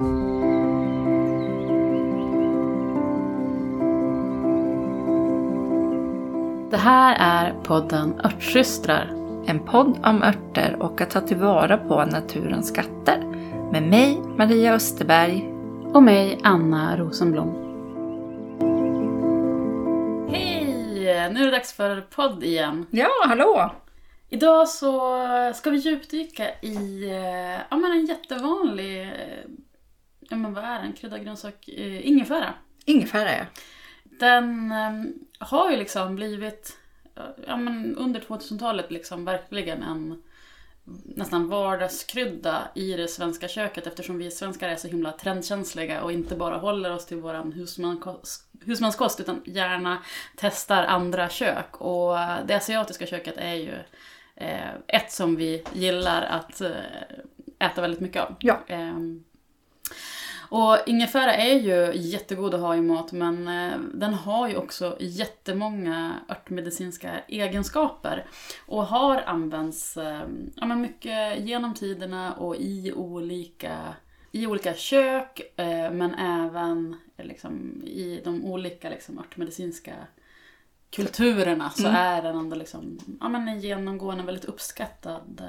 Det här är podden Örtsystrar. En podd om örter och att ta tillvara på naturens skatter. Med mig, Maria Österberg. Och mig, Anna Rosenblom. Hej! Nu är det dags för podd igen. Ja, hallå! Idag så ska vi djupdyka i eh, ja, men en jättevanlig, eh, ja men vad är det, en kryddad grönsak, eh, ingefära. Ingefära ja. Den eh, har ju liksom blivit, eh, ja men under 2000-talet liksom verkligen en nästan vardagskrydda i det svenska köket eftersom vi svenskar är så himla trendkänsliga och inte bara håller oss till våran husmankost, husmanskost utan gärna testar andra kök. Och det asiatiska köket är ju eh, ett som vi gillar att eh, äta väldigt mycket av. Ja. Ehm, och ingefära är ju jättegod att ha i mat men eh, den har ju också jättemånga örtmedicinska egenskaper. Och har använts eh, ja, men mycket genom tiderna och i olika, i olika kök eh, men även eh, liksom, i de olika liksom, örtmedicinska kulturerna så är den ändå liksom, ja, men en genomgående väldigt uppskattad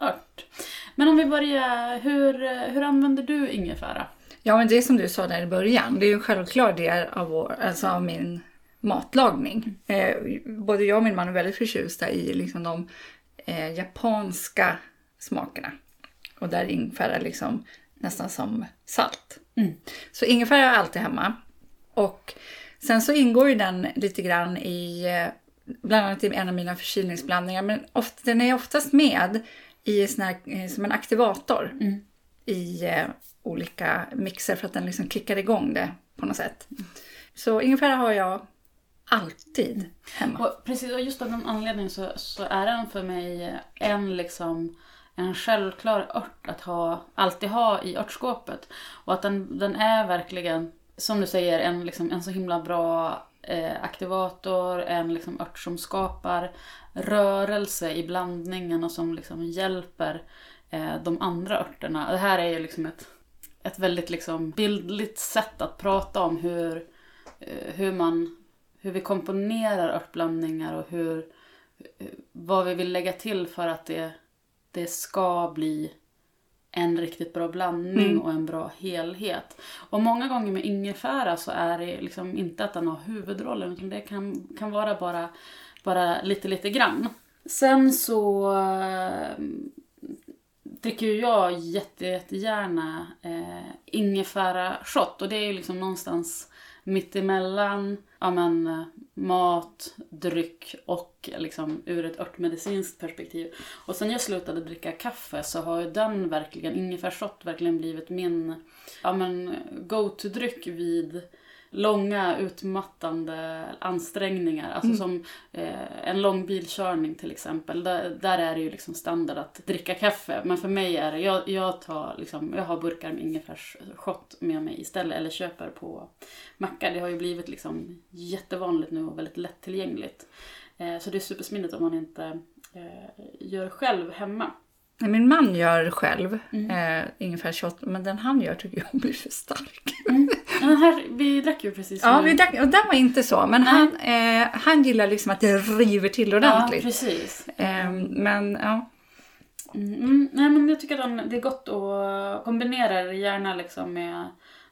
ört. Men om vi börjar, hur, hur använder du ingefära? Ja, men det som du sa där i början, det är ju en självklar del av, vår, alltså av min matlagning. Eh, både jag och min man är väldigt förtjusta i liksom de eh, japanska smakerna. Och där ingefära är liksom nästan som salt. Mm. Så ingefära är alltid hemma. Och sen så ingår ju den lite grann i, eh, bland annat i en av mina förkylningsblandningar, men ofta, den är oftast med i sån här, eh, som en aktivator Mm i eh, olika mixer för att den liksom kickar igång det på något sätt. Så ingefära har jag alltid hemma. Och precis, och just av den anledningen så, så är den för mig en liksom en självklar ört att ha, alltid ha i örtskåpet. Och att den, den är verkligen, som du säger, en, liksom, en så himla bra eh, aktivator, en liksom ört som skapar rörelse i blandningen och som liksom hjälper de andra örterna. Det här är ju liksom ett, ett väldigt liksom bildligt sätt att prata om hur, eh, hur man hur vi komponerar örtblandningar och hur, vad vi vill lägga till för att det, det ska bli en riktigt bra blandning Mm. och en bra helhet. Och många gånger med ingefära så är det liksom inte att den har huvudrollen utan det kan, kan vara bara, bara lite, lite grann. Sen så eh, dricker ju jag jätte, jättegärna eh, ingefära shot och det är ju liksom någonstans mittemellan ja, men, eh, mat, dryck och liksom ur ett örtmedicinskt perspektiv. Och sen jag slutade dricka kaffe så har ju den verkligen, ingefärsshot verkligen blivit min ja, men, go-to-dryck vid långa utmattande ansträngningar. Alltså som eh, en lång bilkörning till exempel. Där, där är det ju liksom standard att dricka kaffe. Men för mig är det, jag, jag, tar liksom, jag har burkar med ingefärsshot med mig istället. Eller köper på mackar. Det har ju blivit liksom jättevanligt nu och väldigt lättillgängligt. Eh, så det är supersmidigt om man inte eh, gör själv hemma. Min man gör själv Mm. eh, ingefärshot, men den han gör tycker jag blir för stark. Den här, vi drack ju precis Ja, nu. vi drack, och den var inte så, men Nej. han, eh, han gillar liksom att det river till Ja, ordentligt. precis. eh, men ja, Mm, mm, nej men jag tycker att det är gott att kombinera det gärna liksom med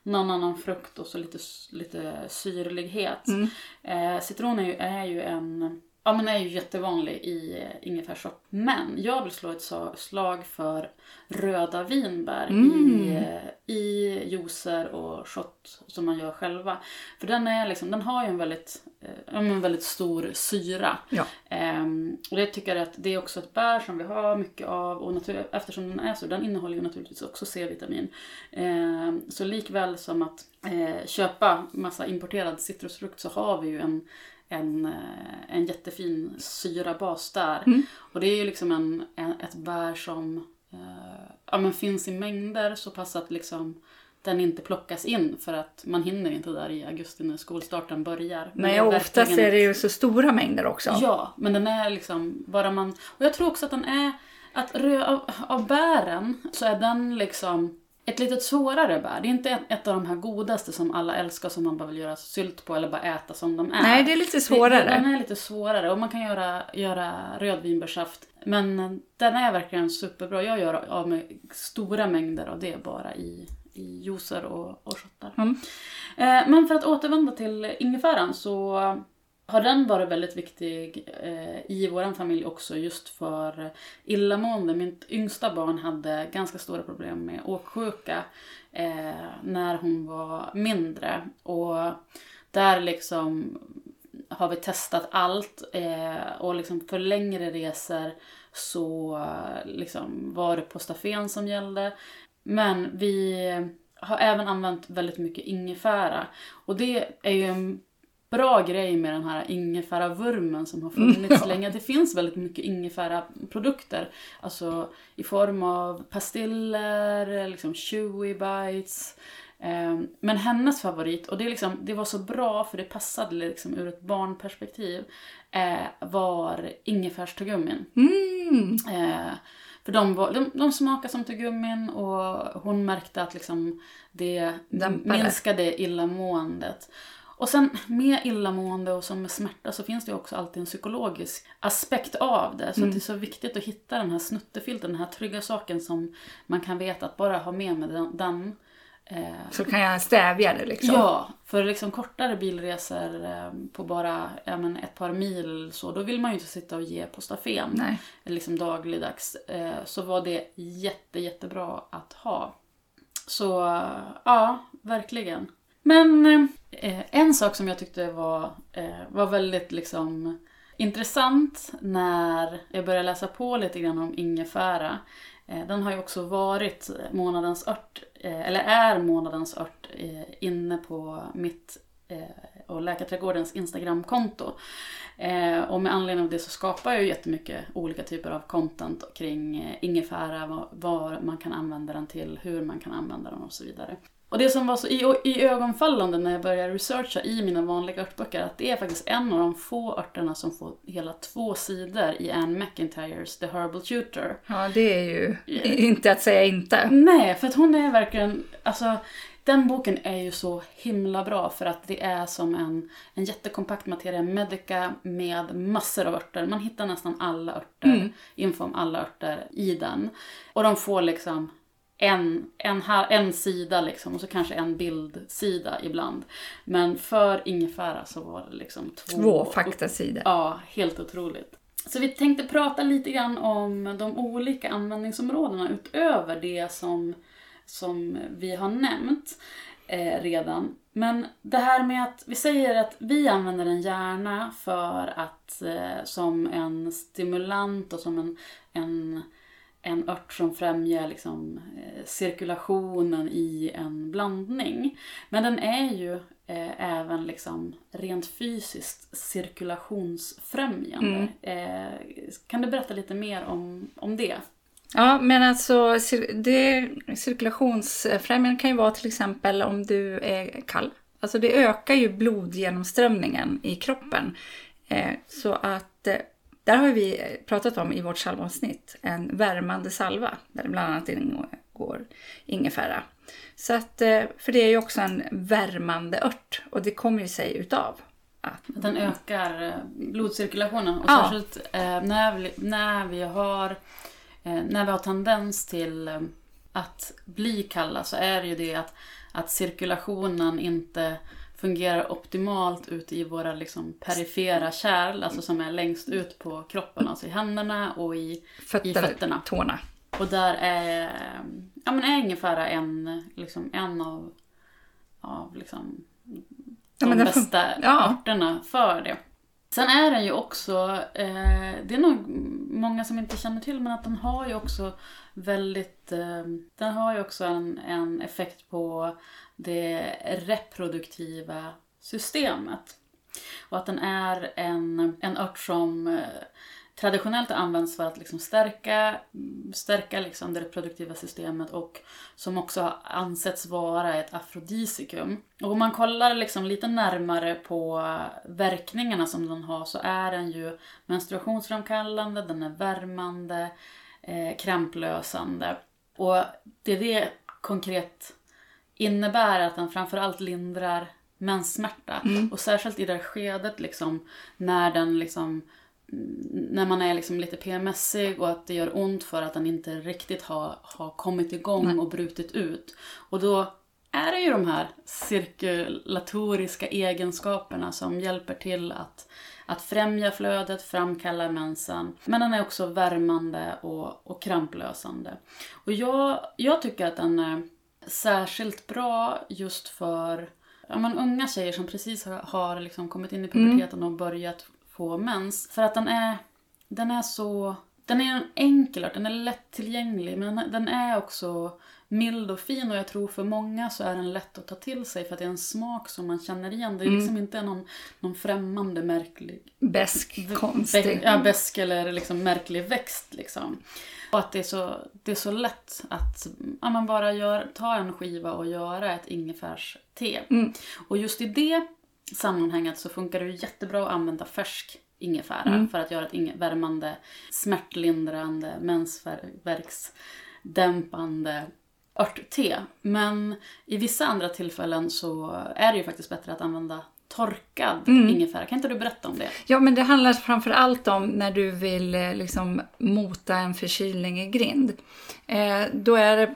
någon annan frukt och så lite, lite syrlighet. Mm. Eh, citron är ju, är ju en Ja men är ju jättevanlig i eh, ingefärssort. Men jag vill slå ett slag för röda vinbär i, eh, i juicer och shot som man gör själva. För den, är liksom, den har ju en väldigt, eh, men väldigt stor syra. ja. Ehm, och det tycker jag att det är också ett bär som vi har mycket av och natur- eftersom den är så, den innehåller ju naturligtvis också C-vitamin. Ehm, så likväl som att eh, köpa massa importerad citrusfrukt så har vi ju en, en, eh, en jättefin syrabas där. Och det är ju liksom en, en, ett bär som eh, ja, men finns i mängder så pass att liksom den inte plockas in för att man hinner inte där i augusti när skolstarten börjar. Men Nej, och oftast verkligen är det ju så stora mängder också. Ja, men den är liksom bara man... Och jag tror också att den är... Att rö, av, av bären så är den liksom ett lite svårare bär. Det är inte ett, av de här godaste som alla älskar som man bara vill göra sylt på eller bara äta som de är. Nej, det är lite svårare. Det, den är lite svårare och man kan göra, göra rödvinbärssaft. Men den är verkligen superbra. Jag gör av med stora mängder av det bara i, i juicer och, och shottar. Mm. Eh, men för att återvända till ingefäran så har den varit väldigt viktig eh, i vår familj också just för illamående. Mitt yngsta barn hade ganska stora problem med åksjuka eh, när hon var mindre. Och där liksom har vi testat allt eh, och liksom för längre resor så liksom var det på stafén som gällde. Men vi har även använt väldigt mycket ingefära. Och det är ju en bra grej med den här ingefära-vurmen som har funnits Mm. länge. Det finns väldigt mycket ingefära-produkter. Alltså i form av pastiller, liksom chewy bites. Eh, Men hennes favorit, och det, liksom, det var så bra för det passade liksom ur ett barnperspektiv, eh, var ingefärstuggummin. Mm. Eh, för de, var, de, de smakar som tuggummin och hon märkte att liksom det Dämpade. minskade illamåendet. Och sen med illamående och som med smärta så finns det ju också alltid en psykologisk aspekt av det. Så Mm. det är så viktigt att hitta den här snuttefilten, den här trygga saken som man kan veta att bara ha med mig den. den eh, Så kan jag stävja det liksom. Ja, för liksom kortare bilresor eh, på bara ja, men ett par mil så, då vill man ju inte sitta och ge Postafen Nej. liksom dagligdags. Eh, så var det jätte, jättebra att ha. Så ja, verkligen. Men eh, en sak som jag tyckte var, eh, var väldigt liksom intressant när jag började läsa på lite grann om ingefära. Eh, den har ju också varit månadens ört, eh, eller är månadens ört eh, inne på mitt eh, och Läkarträdgårdens Instagramkonto. Eh, och med anledning av det så skapar jag ju jättemycket olika typer av content kring eh, ingefära, vad, vad man kan använda den till, hur man kan använda den och så vidare. Och det som var så i, i ögonfallande när jag började researcha i mina vanliga örtböcker att det är faktiskt en av de få örterna som får hela två sidor i Anne McIntyres The Herbal Tutor. Ja, det är ju inte att säga inte. Nej, för att hon är verkligen, alltså den boken är ju så himla bra för att det är som en, en jättekompakt materia medica med massor av örter. Man hittar nästan alla örter, Mm. info om alla örter i den. Och de får liksom en, en, här, en sida liksom och så kanske en bildsida ibland. Men för ingefära så var det liksom två, Två faktasidor. Ja, helt otroligt. Så vi tänkte prata lite grann om de olika användningsområdena utöver det som, som vi har nämnt eh, redan. Men det här med att vi säger att vi använder den gärna för att eh, som en stimulant och som en, en, en ört som främjar liksom, eh, cirkulationen i en blandning. Men den är ju eh, även liksom rent fysiskt cirkulationsfrämjande. Eh, kan du berätta lite mer om, om det? Ja, men alltså det, cirkulationsfrämjande kan ju vara till exempel om du är kall. Alltså det ökar ju blodgenomströmningen i kroppen. Eh, så att eh, där har vi pratat om i vårt salvavsnitt en värmande salva där det bland annat ingår ingefära. Så att, eh, för det är ju också en värmande ört och det kommer ju sig utav att Att den ökar eh, blodcirkulationen. Och Ja. särskilt eh, när, vi, när vi har eh, när vi har tendens till eh, att bli kalla så är det ju det att, att cirkulationen inte fungerar optimalt ute i våra liksom perifera kärl, alltså som är längst ut på kroppen, alltså i händerna och i, fötter, i fötterna. tårna. Och där är, ja, men är ingefära en, liksom, en av, av liksom, de Ja, bästa ja. arterna för det. Sen är den ju också, eh, det är nog många som inte känner till, men att den har ju också väldigt, eh, den har ju också en, en effekt på det reproduktiva systemet. Och att den är en, en ört som eh, traditionellt används för att liksom stärka, stärka liksom det reproduktiva systemet och som också har ansetts vara ett afrodisikum. Och om man kollar liksom lite närmare på verkningarna som den har så är den ju menstruationsframkallande, den är värmande, eh, krämplösande. Och det är det konkret innebär att den framförallt lindrar menssmärta. Och särskilt i det här skedet liksom, när den liksom när man är liksom lite PMSig och att det gör ont för att den inte riktigt har, har kommit igång och brutit ut. Och då är det ju de här cirkulatoriska egenskaperna som hjälper till att, att främja flödet, framkalla mensen. Men den är också värmande och, och kramplösande. Och jag, jag tycker att den är särskilt bra just för ja, men unga tjejer som precis har, har liksom kommit in i puberteten och börjat få mens. För att den är, den är så... Den är en enkel art, den är lättillgänglig men den, är också mild och fin och jag tror för många så är den lätt att ta till sig för att det är en smak som man känner igen. Det är liksom inte någon, någon främmande märklig... Besk, konstig. Ja, besk eller liksom märklig växt liksom. Och att det är så, det är så lätt att ja, man bara gör, ta en skiva och göra ett ingefärste. Mm. Och just i det sammanhanget så funkar det ju jättebra att använda färsk ingefära för att göra ett värmande, smärtlindrande, mensvärksdämpande örtte. Men i vissa andra tillfällen så är det ju faktiskt bättre att använda torkad ingefära. Kan inte du berätta om det? Ja, men det handlar framför allt om när du vill eh, liksom mota en förkylning i grind. Eh, då är det,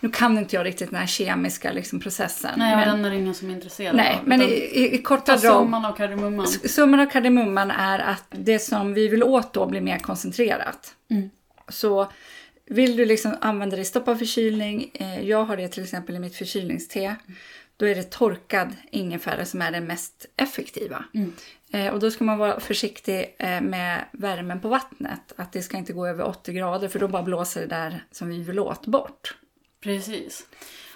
nu kan inte jag riktigt den här kemiska liksom, processen. Nej, men, den är ingen som är intresserad nej, av. men i, i, i korta ta drag. summan av kardemumman. Summan av kardemumman är att det som vi vill åt då blir mer koncentrerat. Mm. Så vill du liksom använda det i stopp av förkylning, eh, jag har det till exempel i mitt förkylningste, då är det torkad ingefära som är den mest effektiva. Mm. Eh, och då ska man vara försiktig eh, med värmen på vattnet, att det ska inte gå över 80 grader för då bara blåser det där som vi vill åt bort. Precis.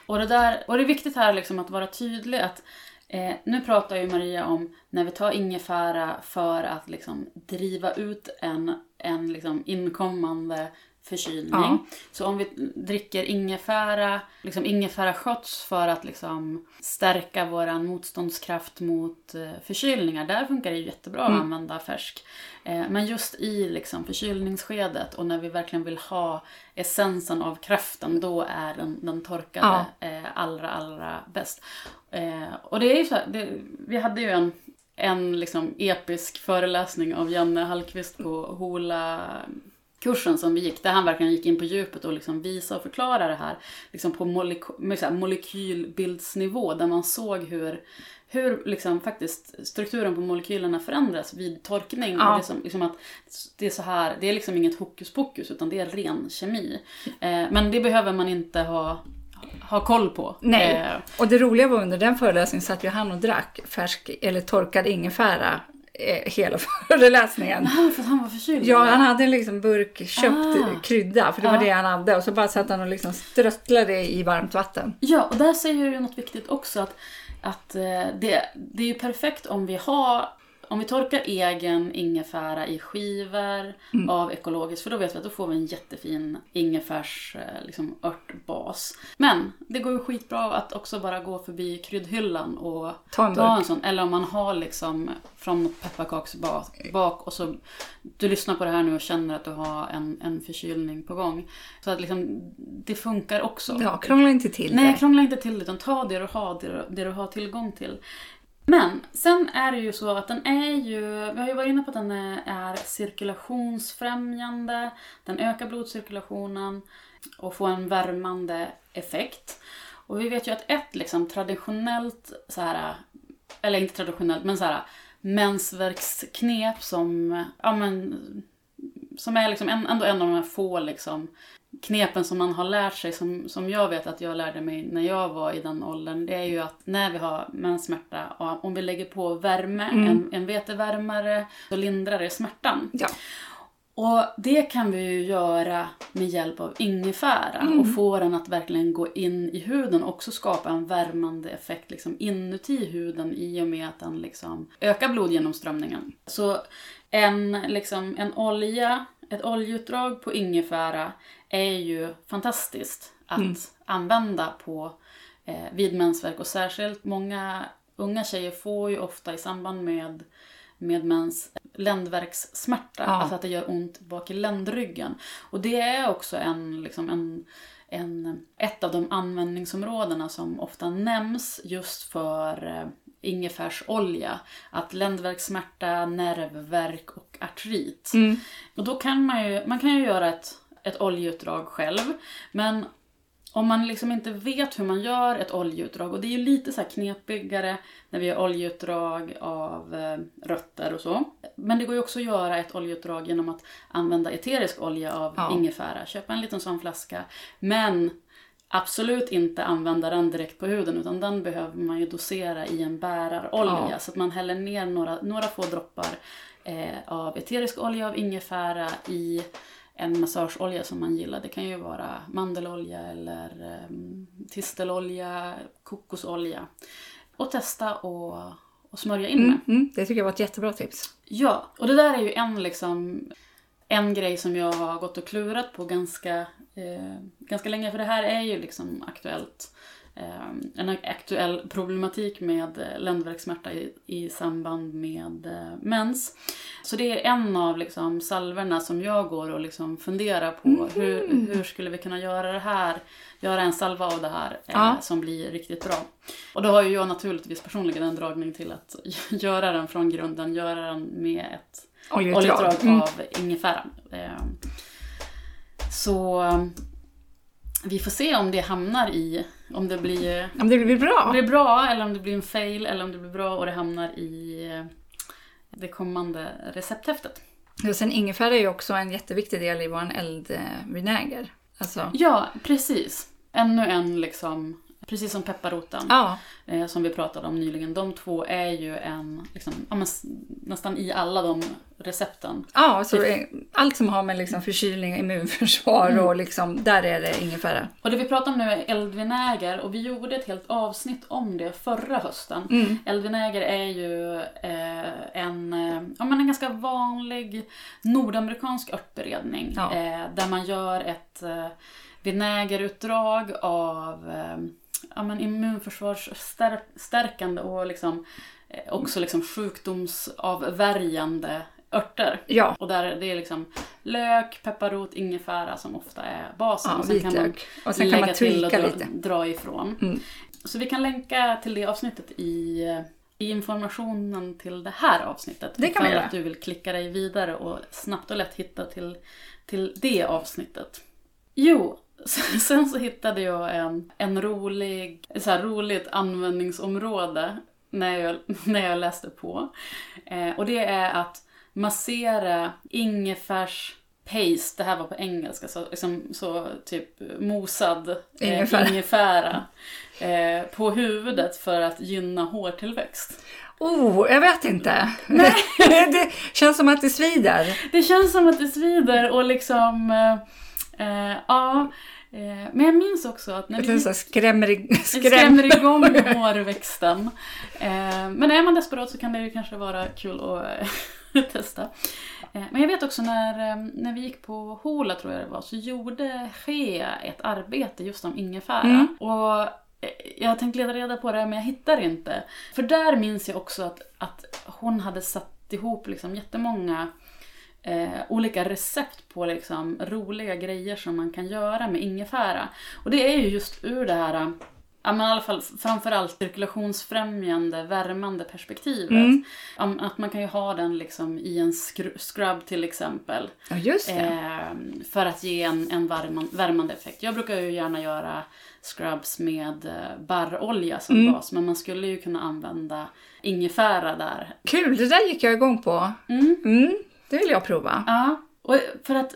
Och det, där, och det är viktigt här liksom att vara tydlig att eh, nu pratar ju Maria om när vi tar ingefära för att liksom driva ut en, en liksom inkommande förkylning. Ja. Så om vi dricker ingefära, liksom ingefära shots för att liksom stärka våran motståndskraft mot eh, förkylningar, där funkar det jättebra att använda färsk. Eh, men just i liksom förkylningsskedet och när vi verkligen vill ha essensen av kraften, då är den, den torkade eh, allra, allra bäst. Och det är ju så här, det, vi hade ju en, en liksom episk föreläsning av Janne Hallqvist på Hola kursen som vi gick, där han verkligen gick in på djupet och liksom visade och förklarade det här liksom på moleky- molekylbildsnivå där man såg hur, hur liksom faktiskt strukturen på molekylerna förändras vid torkning. Ja. Och det, som, liksom att det är så här, det är liksom inget hokus pokus utan det är ren kemi. Eh, men det behöver man inte ha, ha koll på. Nej. Eh, Och det roliga var under den föreläsningen satt ju han och drack färsk eller torkad ingefära hela föreläsningen. ah, för att han var förkyld? Ja, han hade en liksom burk köpt Ah. krydda, för det var Ja. det han hade. Och så bara satt han och liksom ströttlade i varmt vatten. Ja, och där säger du något viktigt också. Att, att eh, det, det är ju perfekt om vi har om vi torkar egen ingefära i skivor av ekologiskt, för då vet vi att då får vi en jättefin ingefärs eh, liksom, örtbas. Men det går ju skitbra att också bara gå förbi kryddhyllan och Ta en ta en sån. Eller om man har liksom från pepparkaksbak bak och så du lyssnar på det här nu och känner att du har en, en förkylning på gång. Så att liksom, det funkar också. Ja, krångla inte till Nej, det. krångla inte till det uta ta det du har, det du, det du har tillgång till. Men sen är det ju så att den är ju, vi har ju varit inne på att den är, cirkulationsfrämjande, den ökar blodcirkulationen och får en värmande effekt. Och vi vet ju att ett liksom traditionellt så här, eller inte traditionellt, men så här mensvärksknep som, ja men, som är liksom en, ändå en av de här få liksom knepen som man har lärt sig, som, som jag vet att jag lärde mig när jag var i den åldern, det är ju att när vi har menssmärta, och om vi lägger på värme, en, en vetevärmare, så lindrar det smärtan. Ja. Och det kan vi ju göra med hjälp av ingefära och få den att verkligen gå in i huden och också skapa en värmande effekt liksom inuti huden i och med att den liksom ökar blodgenomströmningen. Så en, liksom, en olja, ett oljeutdrag på ingefära är ju fantastiskt att använda på eh, vid mensvärk och särskilt många unga tjejer får ju ofta i samband med med mens ländverkssmärta, Ja. alltså att det gör ont bak i ländryggen. Och det är också en, liksom en, en, ett av de användningsområdena som ofta nämns just för eh, ingefärsolja. Att ländvärkssmärta, nervvärk och artrit. Mm. Och då kan man ju, man kan ju göra ett, ett oljeutdrag själv. Men om man liksom inte vet hur man gör ett oljeutdrag, och det är ju lite så knepigare när vi gör oljeutdrag av eh, rötter och så. Men det går ju också att göra ett oljeutdrag genom att använda eterisk olja av Ja. ingefära. Köpa en liten sån flaska. Men absolut inte använda den direkt på huden utan den behöver man ju dosera i en bärarolja. Ja. Så att man häller ner några, några få droppar eh, av eterisk olja av ingefära i en massageolja som man gillar. Det kan ju vara mandelolja eller eh, tistelolja, kokosolja. Och testa och, och smörja in med. Mm, mm, det tycker jag var ett jättebra tips. Ja, och det där är ju en liksom en grej som jag har gått och klurat på ganska, eh, ganska länge. För det här är ju liksom aktuellt. Eh, en aktuell problematik med eh, ländvärkssmärta i, i samband med eh, mens. Så det är en av liksom salverna som jag går och liksom funderar på. Hur, hur skulle vi kunna göra det här? Göra en salva av det här eh, Ja. som blir riktigt bra. Och då har ju jag naturligtvis personligen en dragning till att göra den från grunden. Göra den med ett Oljeutdrag. oljeutdrag Mm. av ingefära. Eh, Så eh, vi får se om det hamnar i, om det blir, men det blir bra. om det blir bra eller om det blir en fail eller om det blir bra och det hamnar i eh, det kommande recepthäftet. Och sen ingefära är ju också en jätteviktig del i vår eldvinäger. Alltså, Ja, precis. Ännu en liksom, precis som pepparroten ja, eh, som vi pratade om nyligen. De två är ju en, liksom, ja, nästan i alla de recepten. ja så är- allt som har med liksom förkylning, immunförsvar Mm. och liksom, där är det ingefära. Och det vi pratar om nu är eldvinäger och vi gjorde ett helt avsnitt om det förra hösten. Mm. Eldvinäger är ju eh, en, eh, ja, men en ganska vanlig nordamerikansk örtberedning. Ja. Eh, där man gör ett eh, vinägerutdrag av eh, ja, men immunförsvarsstärkande och liksom, eh, också liksom sjukdomsavvärjande örter. Ja, Och där det är liksom lök, pepparrot, ingefära som ofta är basen. ja och sen kan man. Och sen kan man lägga till och dra, lite. dra ifrån. Mm. Så vi kan länka till det avsnittet i, i informationen till det här avsnittet. Det kan vi göra. att du vill klicka dig vidare och snabbt och lätt hitta till, till det avsnittet. Jo, sen så hittade jag en, en rolig, så här roligt användningsområde när jag, när jag läste på. Eh, och det är att massera ingefärs paste, det här var på engelska, så, liksom, så typ mosad eh, Ingefära. ingefära eh, på huvudet för att gynna hårtillväxt. Oh, jag vet inte. det känns som att det svider. Det känns som att det svider och liksom, eh, eh, ja. Eh, men jag minns också att när vi skrämmer, i- Det skräm. skrämmer igång hårväxten. Eh, men är man desperat så kan det ju kanske vara kul att eh, testa. Eh, men jag vet också när, eh, när vi gick på Hola tror jag det var, så gjorde Shea ett arbete just om ingefära. Mm. Och jag har tänkt leta reda på det men jag hittar inte. För där minns jag också att, att hon hade satt ihop liksom jättemånga eh, olika recept på liksom roliga grejer som man kan göra med ingefära. Och det är ju just ur det här, ja men i alla fall framförallt cirkulationsfrämjande, värmande perspektivet. Mm. Att man kan ju ha den liksom i en scrub till exempel. Ja, just det. Eh, för att ge en, en värman, värmande effekt. Jag brukar ju gärna göra scrubs med eh, barrolja som Mm. bas. Men man skulle ju kunna använda ingefära där. Kul, det där gick jag igång på. Mm. Det vill jag prova. Ja, och för att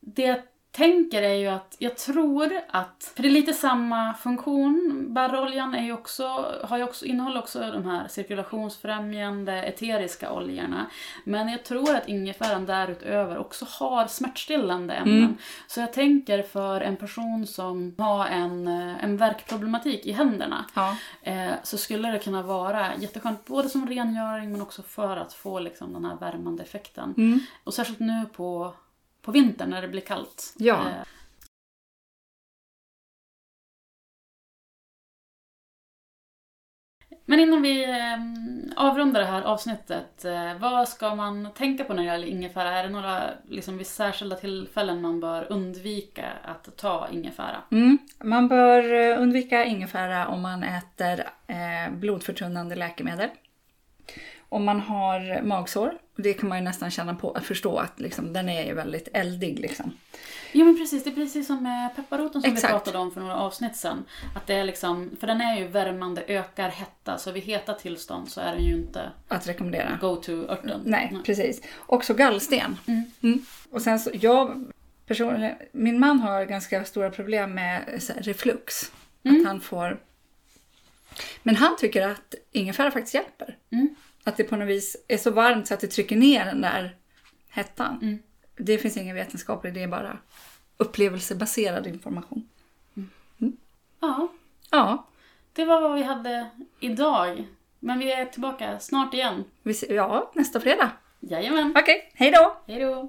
det tänker är ju att jag tror att, för det är lite samma funktion, barroljan är ju också, har ju också, innehåller också de här cirkulationsfrämjande eteriska oljorna. Men jag tror att ingefäran därutöver också har smärtstillande ämnen. Mm. Så jag tänker för en person som har en, en värkproblematik i händerna Ja. eh, så skulle det kunna vara jätteskönt både som rengöring men också för att få liksom, den här värmande effekten. Mm. Och särskilt nu på, på vintern när det blir kallt. Ja. Eh, Men innan vi eh, avrunda det här avsnittet. Eh, vad ska man tänka på när det gäller ingefära? Är det några liksom, vid särskilda tillfällen man bör undvika att ta ingefära? Mm. Man bör eh, undvika ingefära om man äter blodförtunnande läkemedel. Om man har magsår, det kan man ju nästan känna på förstå att liksom, den är ju väldigt eldig. Liksom. Jo men precis, det är precis som med pepparroten som Exakt. vi pratade om för några avsnitt sedan. Att det är liksom, för den är ju värmande, ökar hetta, så vid heta tillstånd så är den ju inte Att rekommendera. go-to-örten. Nej, precis. Också gallsten. Mm. Mm. Och sen så, jag personligen, min man har ganska stora problem med här, reflux. Mm. Att han får... Men han tycker att ingefära faktiskt hjälper. Mm. Att det på något vis är så varmt så att det trycker ner den där hettan. Mm. Det finns ingen vetenskaplig, det är bara upplevelsebaserad information. Ja, Ja, det var vad vi hade idag. Men vi är tillbaka snart igen. vi ja nästa fredag. Jajamän. Okej, hej då! Hej då!